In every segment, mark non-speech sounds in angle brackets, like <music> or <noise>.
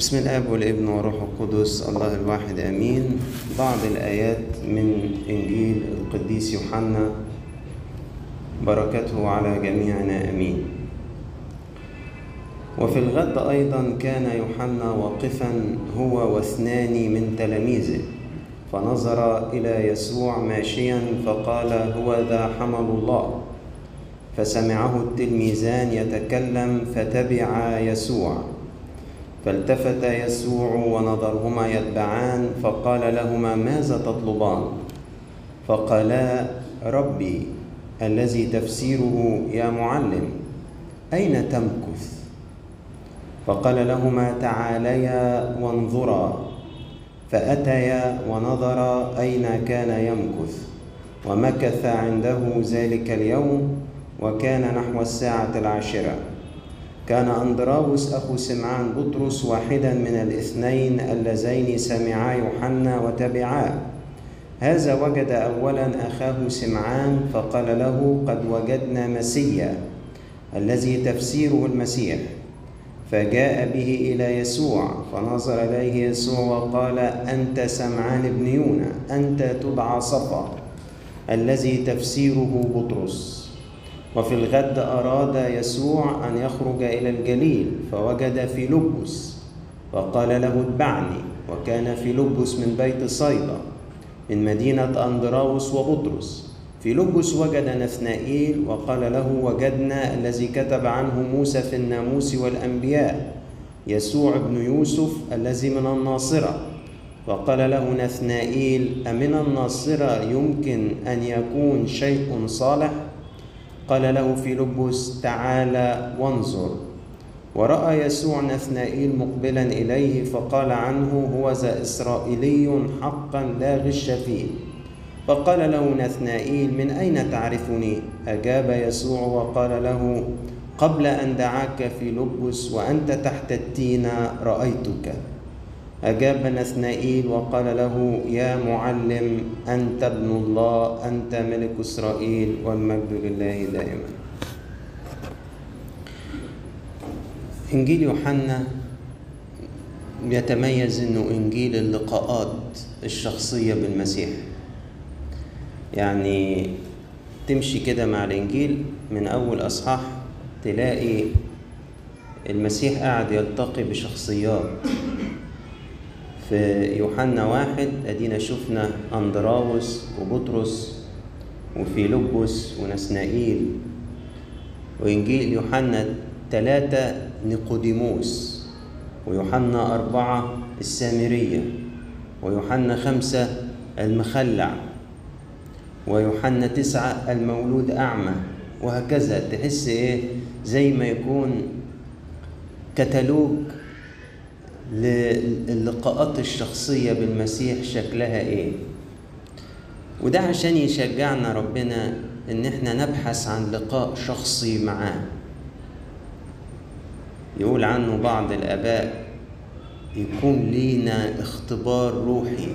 بسم الآب والابن والروح القدس الله الواحد آمين. بعض الآيات من إنجيل القديس يوحنا بركته على جميعنا آمين. وفي الغد أيضا كان يوحنا واقفا هو واثنان من تلاميذه فنظر إلى يسوع ماشيا فقال هو ذا حمل الله. فسمعه التلميذان يتكلم فتبعا يسوع. فالتفت يسوع ونظرهما يتبعان فقال لهما ماذا تطلبان؟ فقالا ربي الذي تفسيره يا معلم أين تمكث؟ فقال لهما تعاليا وانظرا. فأتيا ونظرا أين كان يمكث ومكث عنده ذلك اليوم وكان نحو الساعة العاشرة. كان أندراوس أخو سمعان بطرس واحدا من الاثنين اللذين سمعا يوحنا وتبعاه هذا وجد أولا أخاه سمعان فقال له قد وجدنا مسيا الذي تفسيره المسيح. فجاء به إلى يسوع فنظر إليه يسوع وقال أنت سمعان بن يونا أنت تدعى صفا الذي تفسيره بطرس. وفي الغد أراد يسوع أن يخرج إلى الجليل فوجد فيلبس فقال له اتبعني وكان فيلبس من بيت صيدا من مدينة أندراوس وبطرس فيلبس وجد نثنائيل وقال له وجدنا الذي كتب عنه موسى في الناموس والأنبياء يسوع بن يوسف الذي من الناصرة فقال له نثنائيل أمن الناصرة يمكن أن يكون شيء صالح؟ قال له فيلبس تعالى وانظر. ورأى يسوع نثنائيل مقبلا إليه فقال عنه هو ذا إسرائيلي حقا لا غش فيه. فقال له نثنائيل من أين تعرفني؟ أجاب يسوع وقال له قبل أن دعاك فيلبس وأنت تحت التين رأيتك. أجاب نثنائيل وقال له يا معلم أنت ابن الله أنت ملك إسرائيل والمجد لله دائما. إنجيل يوحنا يتميز أنه إنجيل اللقاءات الشخصية بالمسيح. يعني تمشي كده مع الإنجيل من أول أصحاح تلاقي المسيح قاعد يلتقي بشخصيات. في يوحنا واحد أدينا شفنا أندراوس وبطرس وفيلبس ونسنائيل. وإنجيل يوحنا ثلاثة نيقوديموس ويوحنا أربعة السامرية ويوحنا خمسة المخلع ويوحنا تسعة المولود أعمى. وهكذا تحس إيه؟ زي ما يكون كتالوج للقاءات الشخصية بالمسيح شكلها إيه. وده عشان يشجعنا ربنا إن إحنا نبحث عن لقاء شخصي معاه. يقول عنه بعض الآباء يكون لينا اختبار روحي.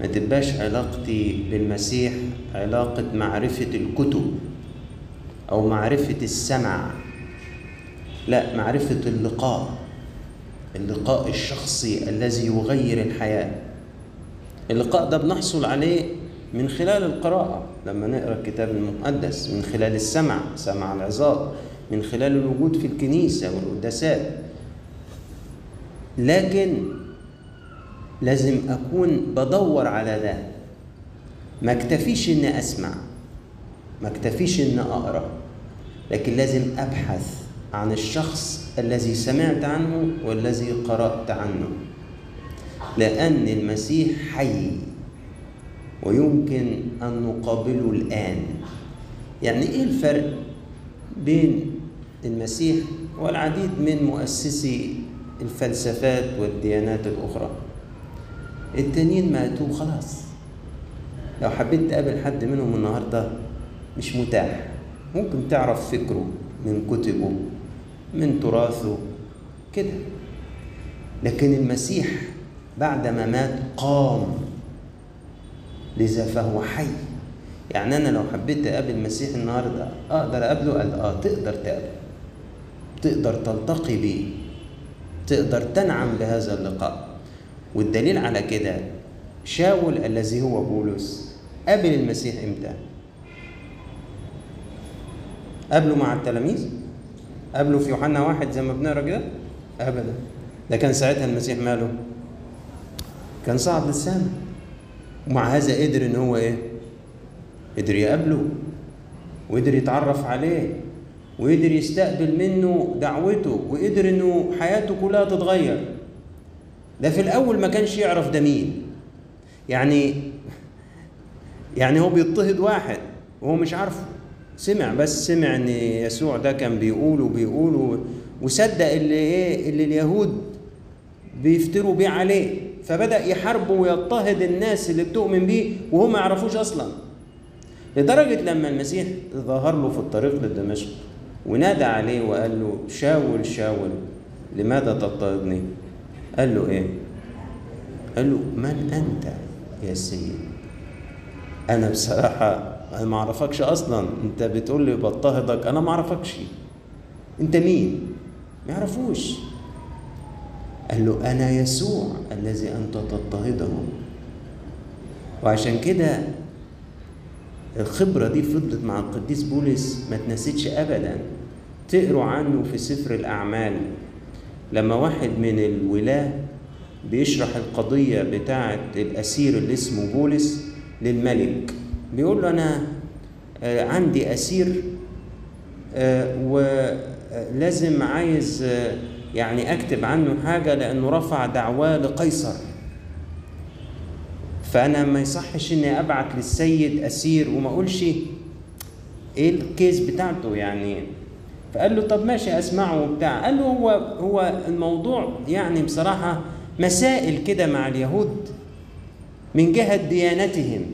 ما تبقاش علاقتي بالمسيح علاقة معرفة الكتب أو معرفة السمع. لا معرفة اللقاء. اللقاء الشخصي الذي يغير الحياة. اللقاء ده بنحصل عليه من خلال القراءة لما نقرأ الكتاب المقدس من خلال السمع سمع العظات من خلال الوجود في الكنيسة والقداسات. لكن لازم أكون بدور على ده. ما اكتفيش إني أسمع ما اكتفيش إني أقرأ لكن لازم أبحث عن الشخص الذي سمعت عنه والذي قرأت عنه. لأن المسيح حي ويمكن أن نقابله الآن. يعني إيه الفرق بين المسيح والعديد من مؤسسي الفلسفات والديانات الأخرى؟ التانيين ماتوا خلاص. لو حبيت تقابل حد منهم النهارده مش متاح. ممكن تعرف فكره من كتبه. من تراثه. كده. لكن المسيح بعدما مات قام لذا فهو حي. يعني أنا لو حبيت اقابل المسيح النهارده أقدر أقابله؟ قال آه تقدر تقابله تقدر تلتقي بيه. تقدر تنعم بهذا اللقاء. والدليل على كده شاول الذي هو بولس قابل المسيح إمتى؟ قابله مع التلاميذ؟ قابله في يوحنا واحد زي ما بنقرأ كده؟ ابدا. ده كان ساعتها المسيح ماله؟ كان صعد للسماء ومع هذا قدر إن هو إيه؟ قدر يقابله وقدر يتعرف عليه وقدر يستقبل منه دعوته وقدر إنه حياته كلها تتغير. ده في الأول ما كانش يعرف ده مين. يعني يعني هو بيضطهد واحد وهو مش عارفه. سمع بس سمع إن يسوع ده كان بيقول وبيقول وصدق اللي إيه؟ اللي اليهود بيفتروا بيه عليه. فبدأ يحاربه ويضطهد الناس اللي بتؤمن بيه وهم ما يعرفوش أصلا. لدرجة لما المسيح ظهر له في الطريق لدمشق ونادى عليه وقال له شاول شاول لماذا تضطهدني؟ قال له إيه؟ قال له من أنت يا سيد أنا بصراحة أنا ما أعرفكش أصلا. أنت بتقول لي بضطهدك أنا ما أعرفكش. أنت مين؟ ما يعرفوش. قال له أنا يسوع الذي أنت تضطهده وعشان كده الخبرة دي فضلت مع القديس بولس ما تنسيتش أبدا. تقروا عنه في سفر الأعمال. لما واحد من الولاة بيشرح القضية بتاعة الأسير اللي اسمه بولس للملك. بيقول له أنا عندي أسير ولازم عايز يعني أكتب عنه حاجة لأنه رفع دعواه لقيصر. فأنا ما يصحش إني أبعت للسيد أسير وما أقولش إيه الكيس بتاعته يعني. فقال له طب ماشي أسمعه وبتاع. قال له هو هو الموضوع يعني بصراحة مسائل كده مع اليهود من جهة ديانتهم.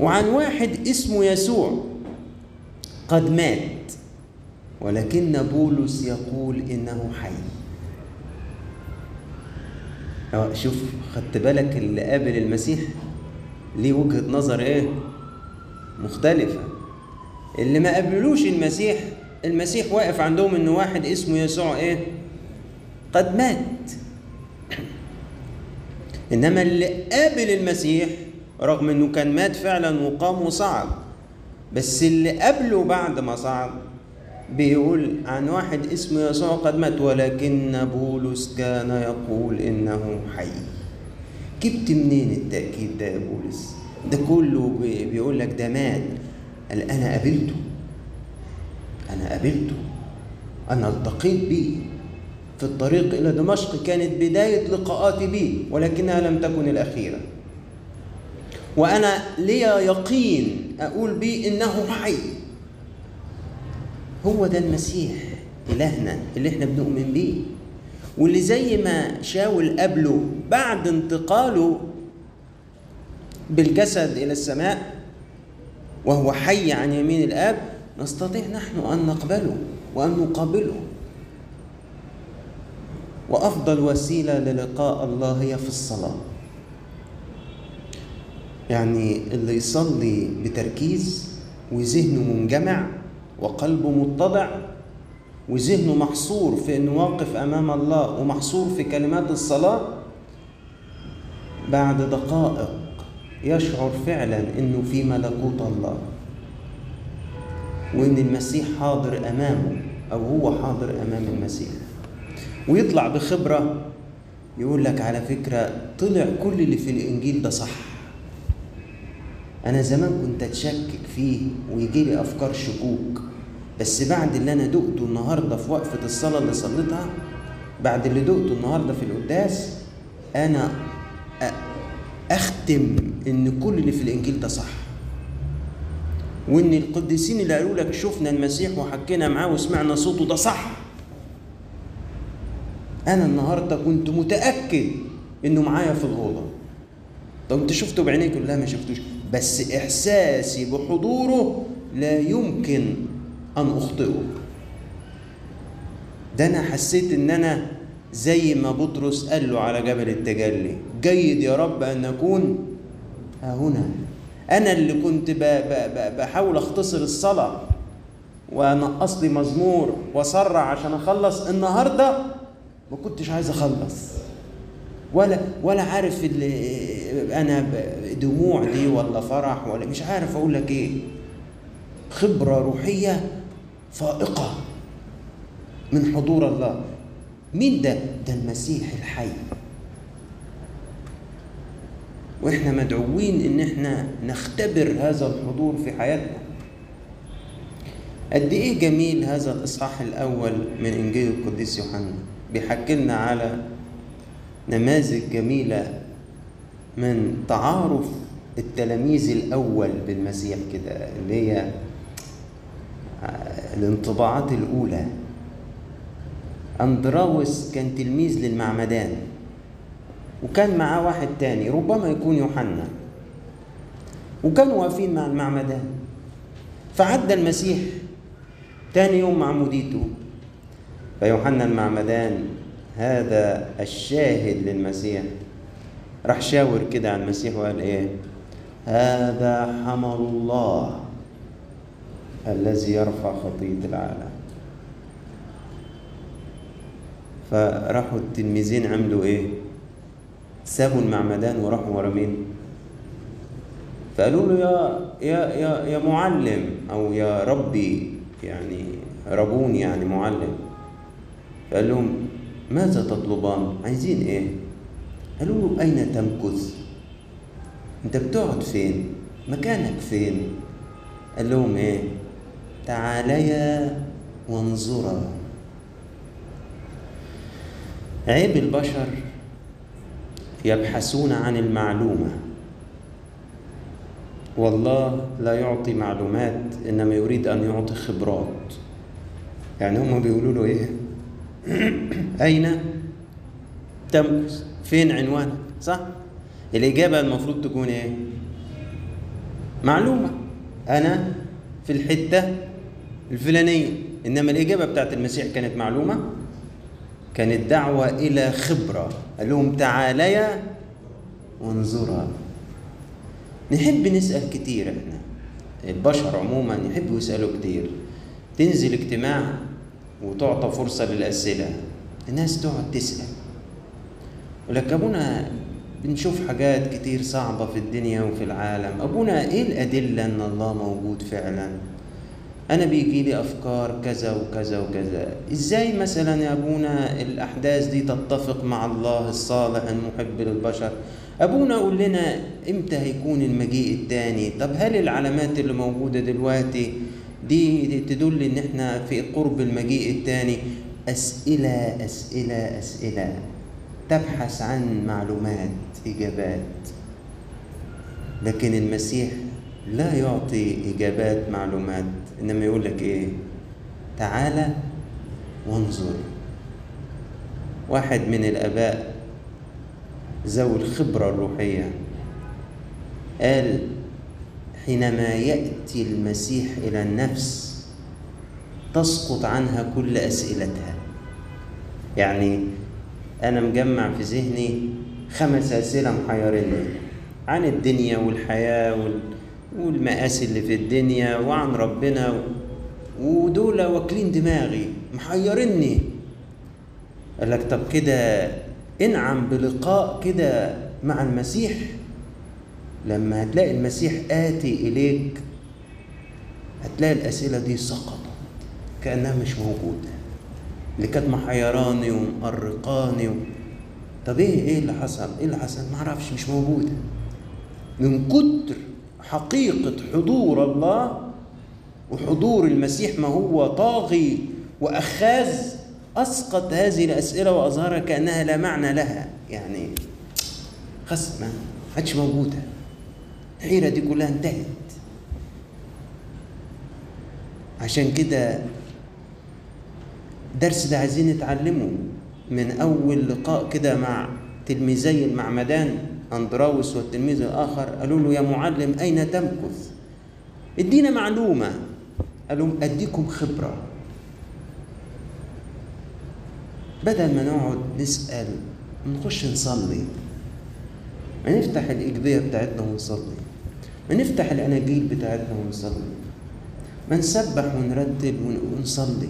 وعن واحد اسمه يسوع. قد مات ولكن بولس يقول إنه حي. شوف خدت بالك اللي قابل المسيح؟ ليه وجهة نظر إيه؟ مختلفة. اللي ما قابلوش المسيح المسيح واقف عندهم ان واحد اسمه يسوع إيه؟ قد مات. إنما اللي قابل المسيح رغم إنه كان مات فعلا وقام وصعد بس اللي قابله بعد ما صعد بيقول عن واحد اسمه يسوع قد مات ولكن بولس كان يقول إنه حي. جبت منين التأكيد ده يا بولس؟ ده كله بيقول لك ده مات. قال أنا قابلته. أنا قابلته. أنا التقيت بيه. في الطريق إلى دمشق كانت بداية لقاءاتي بيه ولكنها لم تكن الأخيرة. وأنا لي يقين أقول بيه إنه حي هو ده المسيح إلهنا اللي إحنا بنؤمن بيه واللي زي ما شاول قبله بعد انتقاله بالجسد إلى السماء وهو حي عن يمين الآب نستطيع نحن أن نقبله وأن نقابله. وأفضل وسيلة للقاء الله هي في الصلاة. يعني اللي يصلي بتركيز وذهنه منجمع وقلبه متضع وذهنه محصور في إنه واقف أمام الله ومحصور في كلمات الصلاة بعد دقائق يشعر فعلا إنه في ملكوت الله. وإن المسيح حاضر أمامه أو هو حاضر أمام المسيح. ويطلع بخبرة يقول لك على فكرة طلع كل اللي في الإنجيل ده صح. أنا زمان كنت أتشكك فيه ويجي لي أفكار شكوك بس بعد اللي أنا دقته النهارده في وقفة الصلاة اللي صليتها بعد اللي دقته النهارده في القداس أنا أختم إن كل اللي في الإنجيل ده صح. وإن القديسين اللي قالوا لك شفنا المسيح وحكينا معاه وسمعنا صوته ده صح. أنا النهارده كنت متأكد إنه معايا في الأوضة. طب أنت شفته بعينيك لا؟ ما شفتوش. بس إحساسي بحضوره لا يمكن أن أخطئه. ده أنا حسيت إن أنا زي ما بطرس قال له على جبل التجلي جيد يا رب أن نكون ها هنا. أنا اللي كنت بحاول أختصر الصلاة ونقص لي مزمور وأسرع عشان أخلص. النهارده ما كنتش عايز أخلص. ولا ولا عارف اللي أنا دموع دي ولا فرح ولا مش عارف أقول لك إيه. خبرة روحية فائقة من حضور الله. مين ده؟ ده المسيح الحي. وإحنا مدعوين إن إحنا نختبر هذا الحضور في حياتنا. قد إيه جميل هذا الإصحاح الأول من إنجيل القديس يوحنا. بيحكي لنا على نماذج جميلة من تعارف التلاميذ الأول بالمسيح كده اللي هي الانطباعات الأولى. أندراوس كان تلميذ للمعمدان وكان معاه واحد تاني ربما يكون يوحنا. وكانوا واقفين مع المعمدان. فعدى المسيح تاني يوم معموديته فيوحنا المعمدان هذا الشاهد للمسيح. راح شاور كده على المسيح وقال إيه؟ هذا حمل الله الذي يرفع خطية العالم. فراحوا التلميذين عملوا إيه؟ سابوا المعمدان وراحوا ورا مين؟ فقالوا له يا يا يا يا معلم أو يا ربي يعني ربون يعني معلم. فقال لهم ماذا تطلبان؟ عايزين إيه؟ قالوا له أين تمكث؟ أنت بتقعد فين؟ مكانك فين؟ قال لهم إيه؟ تعاليا وانظرا. عيب البشر يبحثون عن المعلومة. والله لا يعطي معلومات إنما يريد أن يعطي خبرات. يعني هم بيقولوا له إيه؟ <clears throat> أين؟ تمكث فين عنوانك صح؟ الإجابة المفروض تكون إيه؟ معلومة. أنا في الحتة الفلانية. إنما الإجابة بتاعت المسيح كانت معلومة. كانت دعوة إلى خبرة. قال لهم تعاليا وانظرا نحب نسأل كتير إحنا. البشر عموما يحبوا يسألوا كتير. تنزل اجتماع وتعطى فرصة للأسئلة. الناس تقعد تسال ولك ابونا بنشوف حاجات كتير صعبة في الدنيا وفي العالم. أبونا إيه الأدلة أن الله موجود فعلا؟ أنا بيجي لي أفكار كذا وكذا وكذا. إزاي مثلا يا أبونا الأحداث دي تتفق مع الله الصالح المحب للبشر؟ أبونا قول لنا إمتى هيكون المجيء التاني؟ طب هل العلامات اللي موجودة دلوقتي دي تدل إن إحنا في قرب المجيء التاني؟ أسئلة أسئلة أسئلة. تبحث عن معلومات إجابات. لكن المسيح لا يعطي إجابات معلومات إنما يقول لك إيه؟ تعالى وانظر. واحد من الآباء ذوي الخبرة الروحية قال حينما يأتي المسيح إلى النفس تسقط عنها كل أسئلتها. يعني أنا مجمع في ذهني خمس أسئلة محيرني عن الدنيا والحياة والمآسي اللي في الدنيا وعن ربنا ودول واكلين دماغي محيرني قال لك طب كده انعم بلقاء كده مع المسيح. لما هتلاقي المسيح آتي إليك هتلاقي الأسئلة دي سقطت كأنها مش موجودة. اللي كانت محيراني ومقرقاني و... طب إيه إيه اللي حصل؟ إيه اللي حصل؟ ما أعرفش مش موجوده. من كتر حقيقة حضور الله وحضور المسيح ما هو طاغي وأخاذ أسقط هذه الأسئلة وأظهرها كأنها لا معنى لها يعني خلاص ما عادش موجودة الحيرة دي كلها انتهت عشان كده الدرس ده عايزين نتعلمه من أول لقاء كده مع تلميذي المعمدان أندراوس والتلميذ الآخر. قالوا له يا معلم أين تمكث؟ ادينا معلومة. قال لهم أديكم خبرة. بدل ما نقعد نسأل نخش نصلي. ما نفتح بتاعتنا ونصلي. ما نفتح الأناجيل بتاعتنا ونصلي. ما نسبح ونرتل ونصلي.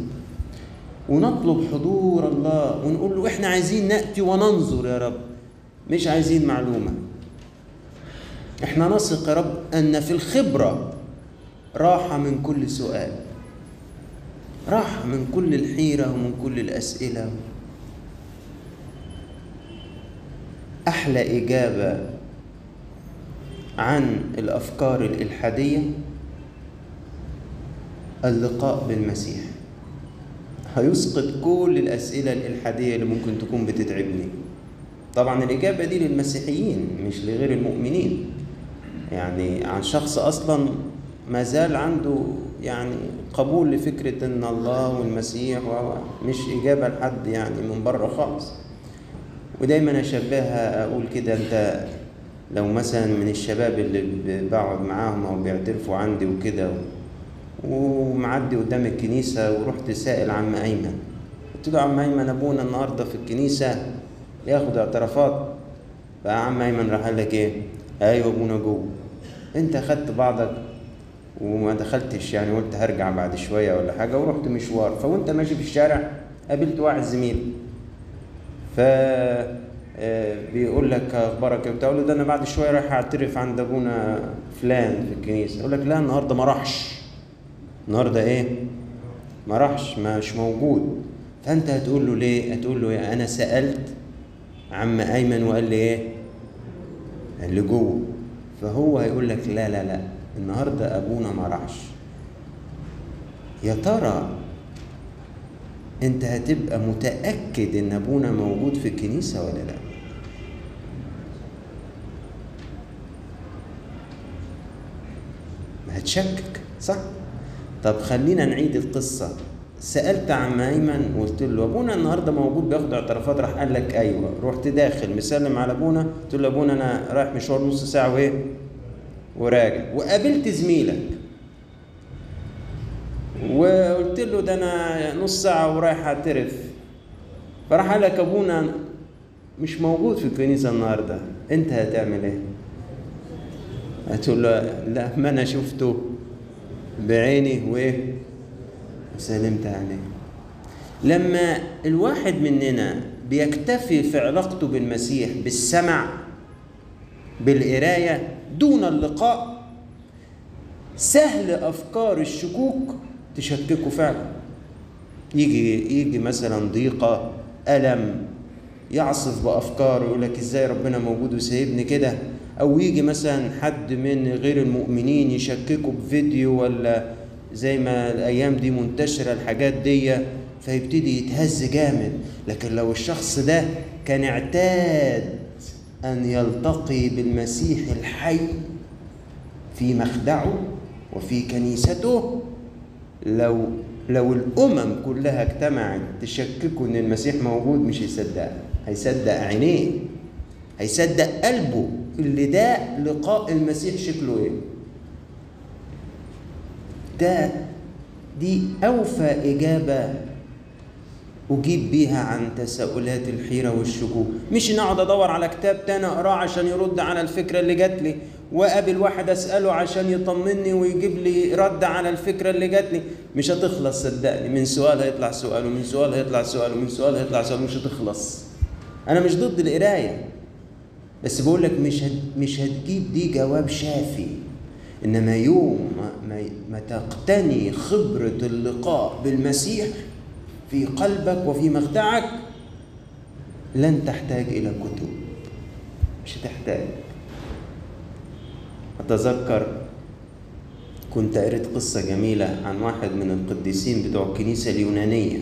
ونطلب حضور الله ونقول له إحنا عايزين نأتي وننظر يا رب. مش عايزين معلومة. إحنا نثق يا رب أن في الخبرة راحة من كل سؤال. راحة من كل الحيرة ومن كل الأسئلة. أحلى إجابة عن الأفكار الإلحادية اللقاء بالمسيح. هيسقط كل الأسئلة الالحاديه اللي ممكن تكون بتتعبني. طبعا الإجابة دي للمسيحيين مش لغير المؤمنين. يعني عن شخص أصلا ما زال عنده يعني قبول لفكرة إن الله والمسيح مش إجابة لحد يعني من بره خالص. ودايما أشبهها أقول كده أنت لو مثلا من الشباب اللي بقعد معاهم أو بيعترفوا عندي وكده ومعدي قدام الكنيسة ورحت سائل عم أيمن. قلت له عم أيمن أبونا النهارده في الكنيسة ياخد اعترافات. فعم أيمن راح قال لك إيه؟ أيوه أبونا جوه. أنت خدت بعضك وما دخلتش يعني قلت هرجع بعد شوية ولا حاجة ورحت مشوار. فوأنت ماشي في الشارع قابلت واحد زميل. ف بيقول لك أخبارك إيه؟ بتقول له ده أنا بعد شوية رايح أعترف عند أبونا فلان في الكنيسة. يقول لك لا النهارده ما راحش. النهارده إيه؟ ما راحش مش موجود. فانت هتقول له ليه؟ هتقول له إيه؟ أنا سألت عم ايمن وقال لي إيه؟ قال لي جوه. فهو هيقول لك لا لا لا النهارده ابونا ما راحش. يا ترى انت هتبقى متأكد ان ابونا موجود في الكنيسة ولا لا؟ هتشكك صح؟ طب خلينا نعيد القصة. سألت عم ايمن وقلت له أبونا النهارده موجود بياخد اعترافات. راح قال لك أيوه. رحت داخل مسلم على أبونا قلت له أبونا أنا رايح مشوار نص ساعة وإيه؟ وراجع. وقابلت زميلك. وقلت له ده أنا نص ساعة ورايح أعترف. فراح قال لك أبونا مش موجود في الكنيسة النهارده. أنت هتعمل إيه؟ هتقول له لا ما أنا شفته. بعيني وإيه؟ وسلمت عليه. لما الواحد مننا بيكتفي في علاقته بالمسيح بالسمع بالقراية دون اللقاء سهل أفكار الشكوك تشككه فعلا. يجي يجي مثلا ضيقة ألم يعصف بافكار يقول لك إزاي ربنا موجود وسايبني كده؟ أو يجي مثلا حد من غير المؤمنين يشككوا بفيديو ولا زي ما الأيام دي منتشرة الحاجات دي فيبتدي يتهز جامد. لكن لو الشخص ده كان اعتاد أن يلتقي بالمسيح الحي في مخدعه وفي كنيسته لو لو الأمم كلها اجتمعت تشككوا إن المسيح موجود مش هيصدق. هيصدق عينيه. هيصدق قلبه. اللي ده لقاء المسيح شكله إيه؟ ده دي أوفى إجابة أجيب بيها عن تساؤلات الحيرة والشكوك. مش ان اقعد أدور على كتاب تاني أقراه عشان يرد على الفكرة اللي جات لي وأقابل واحد أسأله عشان يطمني ويجيب لي رد على الفكرة اللي جات لي. مش هتخلص صدقني. من سؤال هيطلع سؤال ومن سؤال هيطلع سؤال ومن سؤال هيطلع سؤال مش هتخلص. أنا مش ضد القراية. بس بقول لك مش هت مش هتجيب دي جواب شافي. إنما يوم ما, ما تقتني خبرة اللقاء بالمسيح في قلبك وفي مخدعك لن تحتاج إلى كتب. مش هتحتاج. أتذكر كنت قريت قصة جميلة عن واحد من القديسين بتوع الكنيسة اليونانية.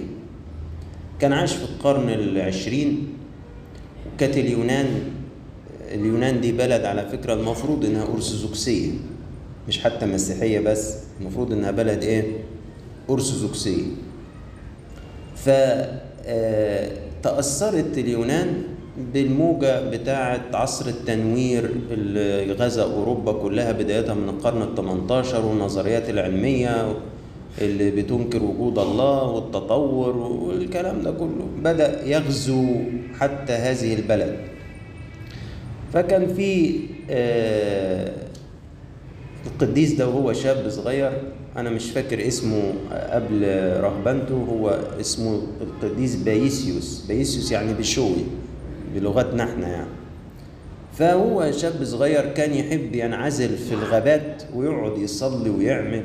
كان عاش في القرن العشرين وكانت اليونان اليونان دي بلد على فكرة المفروض إنها أرثوذكسية مش حتى مسيحية بس المفروض إنها بلد إيه؟ أرثوذكسية. فتأثرت اليونان بالموجة بتاعة عصر التنوير اللي غزا أوروبا كلها بداية من القرن الثمنتاشر والنظريات العلمية اللي بتنكر وجود الله والتطور والكلام ده كله. بدأ يغزو حتى هذه البلد. فكان في القديس ده وهو شاب صغير أنا مش فاكر اسمه قبل رهبنته هو اسمه القديس بايسيوس بايسيوس يعني بشوي بلغتنا إحنا يعني. فهو شاب صغير كان يحب ينعزل في الغابات ويقعد يصلي ويعمل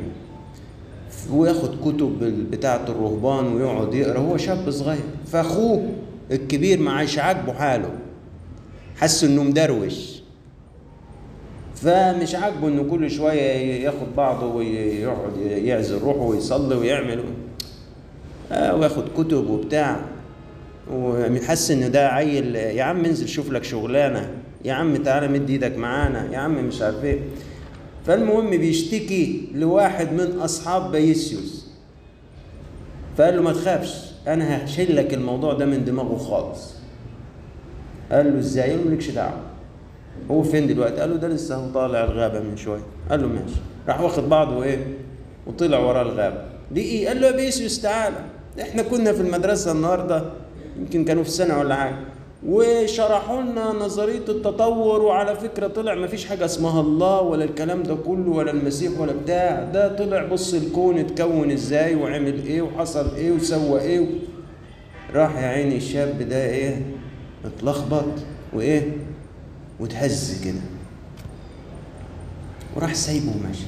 وياخد كتب بتاعة الرهبان ويقعد يقرأ. هو شاب صغير فأخوه الكبير ما عايش عاجبه حاله. حس انه مدروش فمش عاجبه إنه كل شوية ياخد بعضه ويقعد يعزل روحه ويصلي ويعمل آه وياخد كتب وبتاع. وحس إن ده عيل يا عم انزل شوف لك شغلانة يا عم تعالى مد إيدك معانا يا عم مش عارف إيه. فالمهم بيشتكي لواحد من أصحاب بايسيوس فقال له ما تخافش أنا هشيل لك الموضوع ده من دماغه خالص. قال له له مالكش دعوة. هو فين دلوقتي؟ قال له ده لسه طالع الغابة من شوية. قال له ماشي. راح واخد بعضه وإيه؟ وطلع ورا الغابة. دي إيه قال له يا بيسيوس تعالى إحنا كنا في المدرسة النهارده يمكن كانوا في سنه ولا حاجة وشرحوا لنا نظرية التطور وعلى فكرة طلع ما فيش حاجة اسمها الله ولا الكلام ده كله ولا المسيح ولا بتاع. ده طلع بص الكون اتكون إزاي وعمل إيه وحصل إيه وسوى إيه راح يا عيني الشاب ده إيه؟ اتلخبط وإيه؟ وتهز كده. وراح سايبه وماشي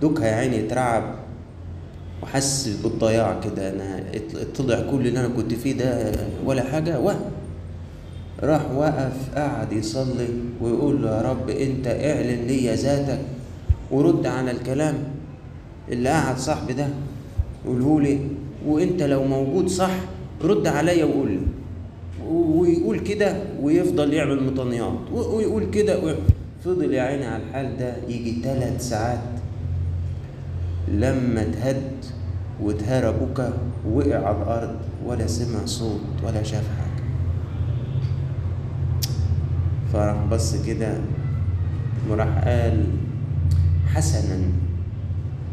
دوكها يا عيني اترعب وحس بالضياع كده. أنا طلع كل اللي أنا كنت فيه ده ولا حاجة. وهم راح وقف قعد يصلي ويقول له يا رب أنت اعلن لي ذاتك ورد على الكلام اللي قعد صاحبي ده. قوله لي وأنت لو موجود صح رد عليا وقول لي. ويقول كده ويفضل يعمل مطنيات ويقول كده فضل يا عيني على الحال ده يجي ثلاث ساعات لما اتهد واتهرى بكى وقع على الأرض ولا سمع صوت ولا شاف حاجة. فراح بص كده وراح قال حسنا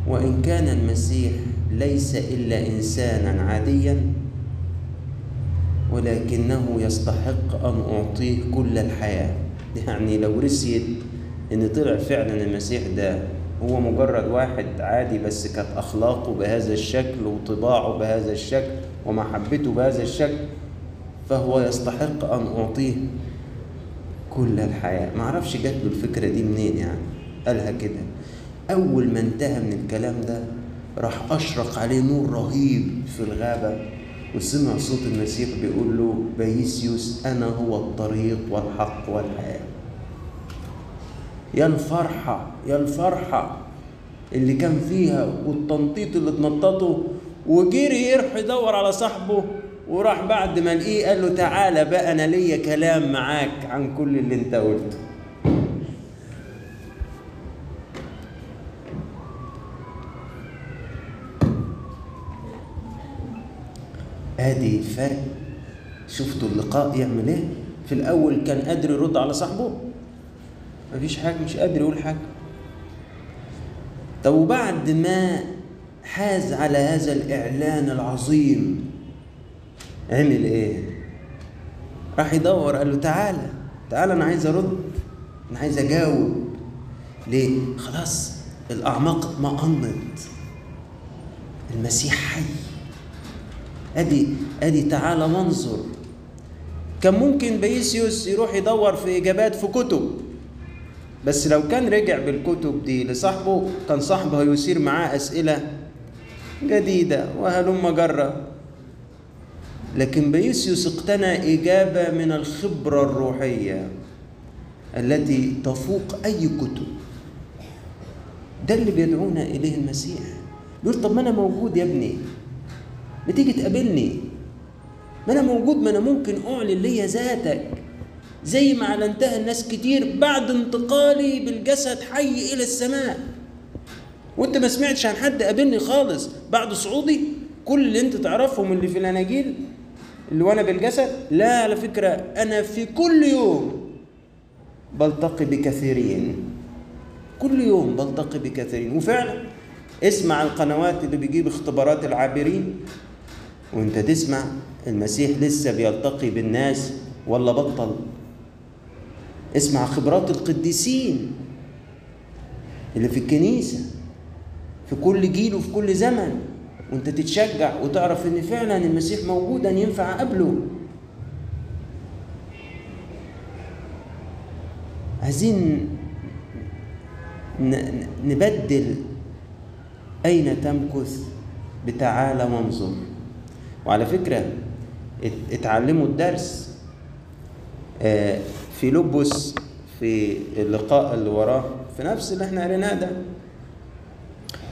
وإن كان المسيح ليس إلا إنسانا عاديا ولكنه يستحق أن أعطيه كل الحياة. يعني لو رسيت إن طلع فعلا المسيح ده هو مجرد واحد عادي بس كانت أخلاقه بهذا الشكل وطباعه بهذا الشكل ومحبته بهذا الشكل فهو يستحق أن أعطيه كل الحياة. ما أعرفش جات له الفكرة دي منين يعني قالها كده. أول ما انتهى من الكلام ده راح أشرق عليه نور رهيب في الغابة. وسمع صوت المسيح بيقول له بايسيوس أنا هو الطريق والحق والحياة. يا الفرحة يا الفرحة اللي كان فيها والتنطيط اللي اتنططه وجري يروح يدور على صاحبه وراح بعد ما لقيه قال له تعالى بقى أنا ليا كلام معاك عن كل اللي أنت قلته. آدي فرق شفتوا اللقاء يعمل إيه؟ في الأول كان قادر يرد على صاحبه. مفيش حاجة مش قادر يقول حاجة. طب وبعد ما حاز على هذا الإعلان العظيم عمل إيه؟ راح يدور قال له تعالى تعالى أنا عايز أرد أنا عايز أجاوب. ليه؟ خلاص الأعماق اطمأنت المسيح حي. أدي أدي تعالى منظر. كان ممكن بيسيوس يروح يدور في إجابات في كتب بس لو كان رجع بالكتب دي لصاحبه كان صاحبه هيثير معاه أسئلة جديدة وهلم جرة. لكن بيسيوس اقتنى إجابة من الخبرة الروحية التي تفوق أي كتب. ده اللي بيدعونا إليه المسيح. بيقول طب ما أنا موجود يا ابني. ما تيجي تقابلني. ما أنا موجود ما أنا ممكن أعلن ليا ذاتك. زي ما أعلنتها الناس كتير بعد انتقالي بالجسد حي إلى السماء. وأنت ما سمعتش عن حد قابلني خالص بعد صعودي؟ كل اللي أنت تعرفهم اللي في الأناجيل اللي وأنا بالجسد؟ لا على فكرة أنا في كل يوم بلتقي بكثيرين. كل يوم بلتقي بكثيرين. وفعلا اسمع القنوات اللي بيجيب اختبارات العابرين. وانت تسمع المسيح لسه بيلتقي بالناس ولا بطل؟ اسمع خبرات القديسين اللي في الكنيسة في كل جيل وفي كل زمن. وانت تتشجع وتعرف ان فعلا المسيح موجود أن ينفع قبله. عايزين نبدل أين تمكث بتعالى وانظر. وعلى فكرة اتعلموا الدرس. في لبس في اللقاء اللي وراه في نفس اللي إحنا قريناه ده.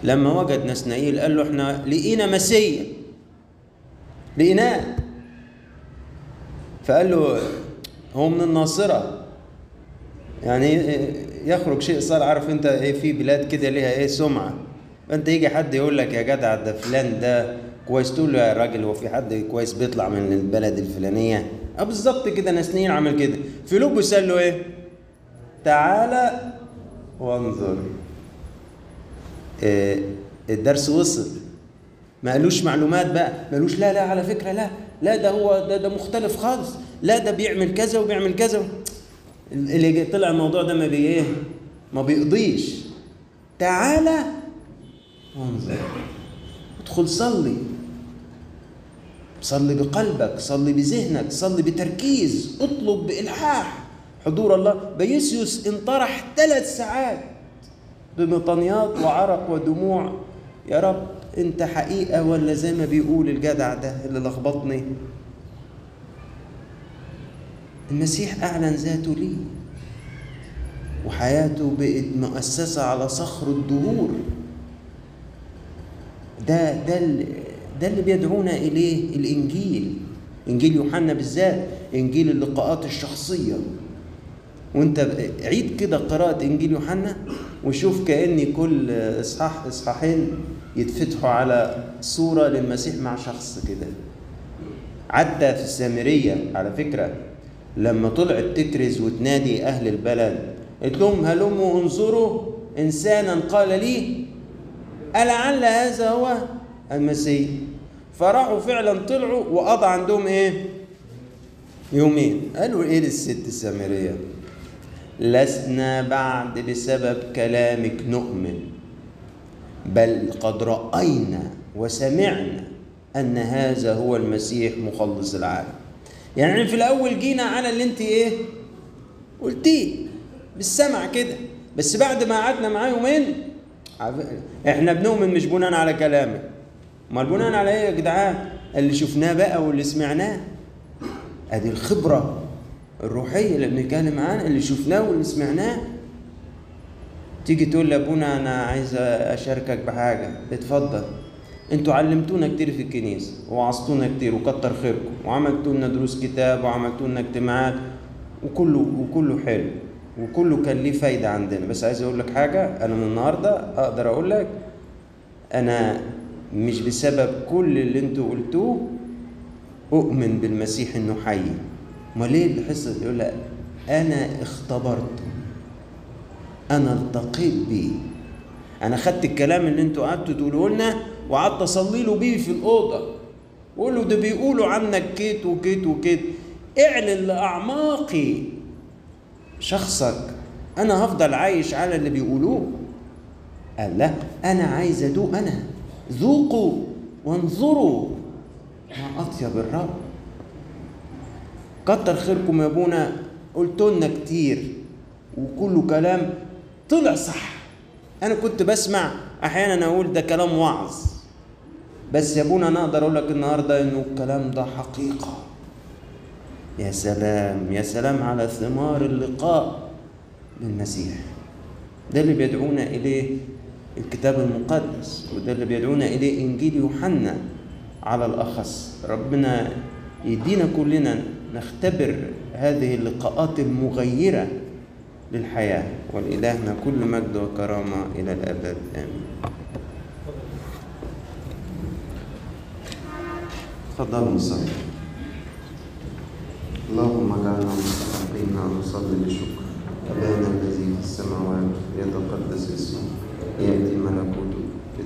لما وجد نسنائيل قال له إحنا لقينا مسيا. لقيناه. فقال له هو من الناصرة. يعني يخرج شيء صار عارف انت إيه في بلاد كده ليها إيه سمعة. فانت يجي حد يقول لك يا جدع ده فلان ده كويس تقول له يا راجل هو في حد كويس بيطلع من البلد الفلانية؟ آه بالظبط كده نسنين عمل كده. فيلبس قال له إيه؟ تعالى وانظر. إيه الدرس وصل. ما قالوش معلومات بقى ما قالوش لا لا على فكرة لا لا ده هو ده, ده مختلف خالص. لا ده بيعمل كذا وبيعمل كذا. اللي طلع الموضوع ده ما بي إيه؟ ما بيقضيش. تعالى وانظر. ادخل صلي. صلي بقلبك صلي بذهنك صلي بتركيز اطلب بإلحاح. حضور الله بيسيوس انطرح ثلاث ساعات بمطنيات وعرق ودموع. يا رب أنت حقيقة ولا زي ما بيقول الجدع ده اللي لخبطني؟ المسيح أعلن ذاته لي وحياته بقت مؤسسة على صخر الدهور. ده ده ده اللي بيدعونا إليه الإنجيل إنجيل يوحنا بالذات إنجيل اللقاءات الشخصية. وأنت عيد كده قراءة إنجيل يوحنا وشوف كأني كل إصحاح إصحاحين يتفتحوا على صورة للمسيح مع شخص كده. عدى في السامرية على فكرة لما طلعت تكرز وتنادي أهل البلد قلت لهم هلموا انظروا إنسانا قال لي ألعل هذا هو المسيح؟ فراحوا فعلا طلعوا وقضى عندهم إيه؟ يومين. قالوا إيه للست السامرية؟ لسنا بعد بسبب كلامك نؤمن بل قد رأينا وسمعنا أن هذا هو المسيح مخلص العالم. يعني في الأول جينا على اللي أنت إيه؟ قلتيه بالسمع كده. بس بعد ما قعدنا معاه يومين إحنا بنؤمن مش بناء على كلامك. امال بناء على إيه يا جدعان؟ اللي شفناه بقى واللي سمعناه. ادي الخبرة الروحية اللي بنتكلم عنها اللي شفناه واللي سمعناه. تيجي تقول لابونا أنا عايز أشاركك بحاجة. اتفضل. أنتوا علمتونا كتير في الكنيسة ووعظتونا كتير وكتر خيركم وعملتوا لنا دروس كتاب وعملتوا لنا اجتماعات وكله وكله حلو وكله كان ليه فايدة عندنا. بس عايز أقول لك حاجة أنا من النهارده أقدر أقول لك أنا مش بسبب كل اللي أنتوا قلتوه أؤمن بالمسيح إنه حي. أمال ليه الحصة؟ يقول لك أنا اختبرته أنا التقيت بيه. أنا خدت الكلام اللي أنتوا قعدتوا تقولوه لنا وقعدت أصلي له بيه في الأوضة. واقول له ده بيقولوا عنك كيت وكيت وكيت. اعلن لأعماقي شخصك. أنا هفضل عايش على اللي بيقولوه؟ قال لا أنا عايز أدوق أنا. ذوقوا وانظروا. ما أطيب الرب. كتر خيركم يا أبونا. قلت لنا كتير. وكله كلام طلع صح. أنا كنت بسمع أحيانا أقول ده كلام وعظ. بس يا أبونا أنا أقدر أقول لك النهارده إنه الكلام ده حقيقة. يا سلام. يا سلام على ثمار اللقاء بالمسيح ده اللي بيدعونا إليه الكتاب المقدس وده اللي بيدعونا إليه إنجيل يوحنا على الأخص. ربنا يدينا كلنا نختبر هذه اللقاءات المغيرة للحياة. ولإلهنا كل مجد وكرامة إلى الأبد. آمين. تفضلوا نصلي اللهم اجعلنا مستحقين ان نصلي بشكر ابانا الذي في السماوات يتقدس اسمك y el Malakut.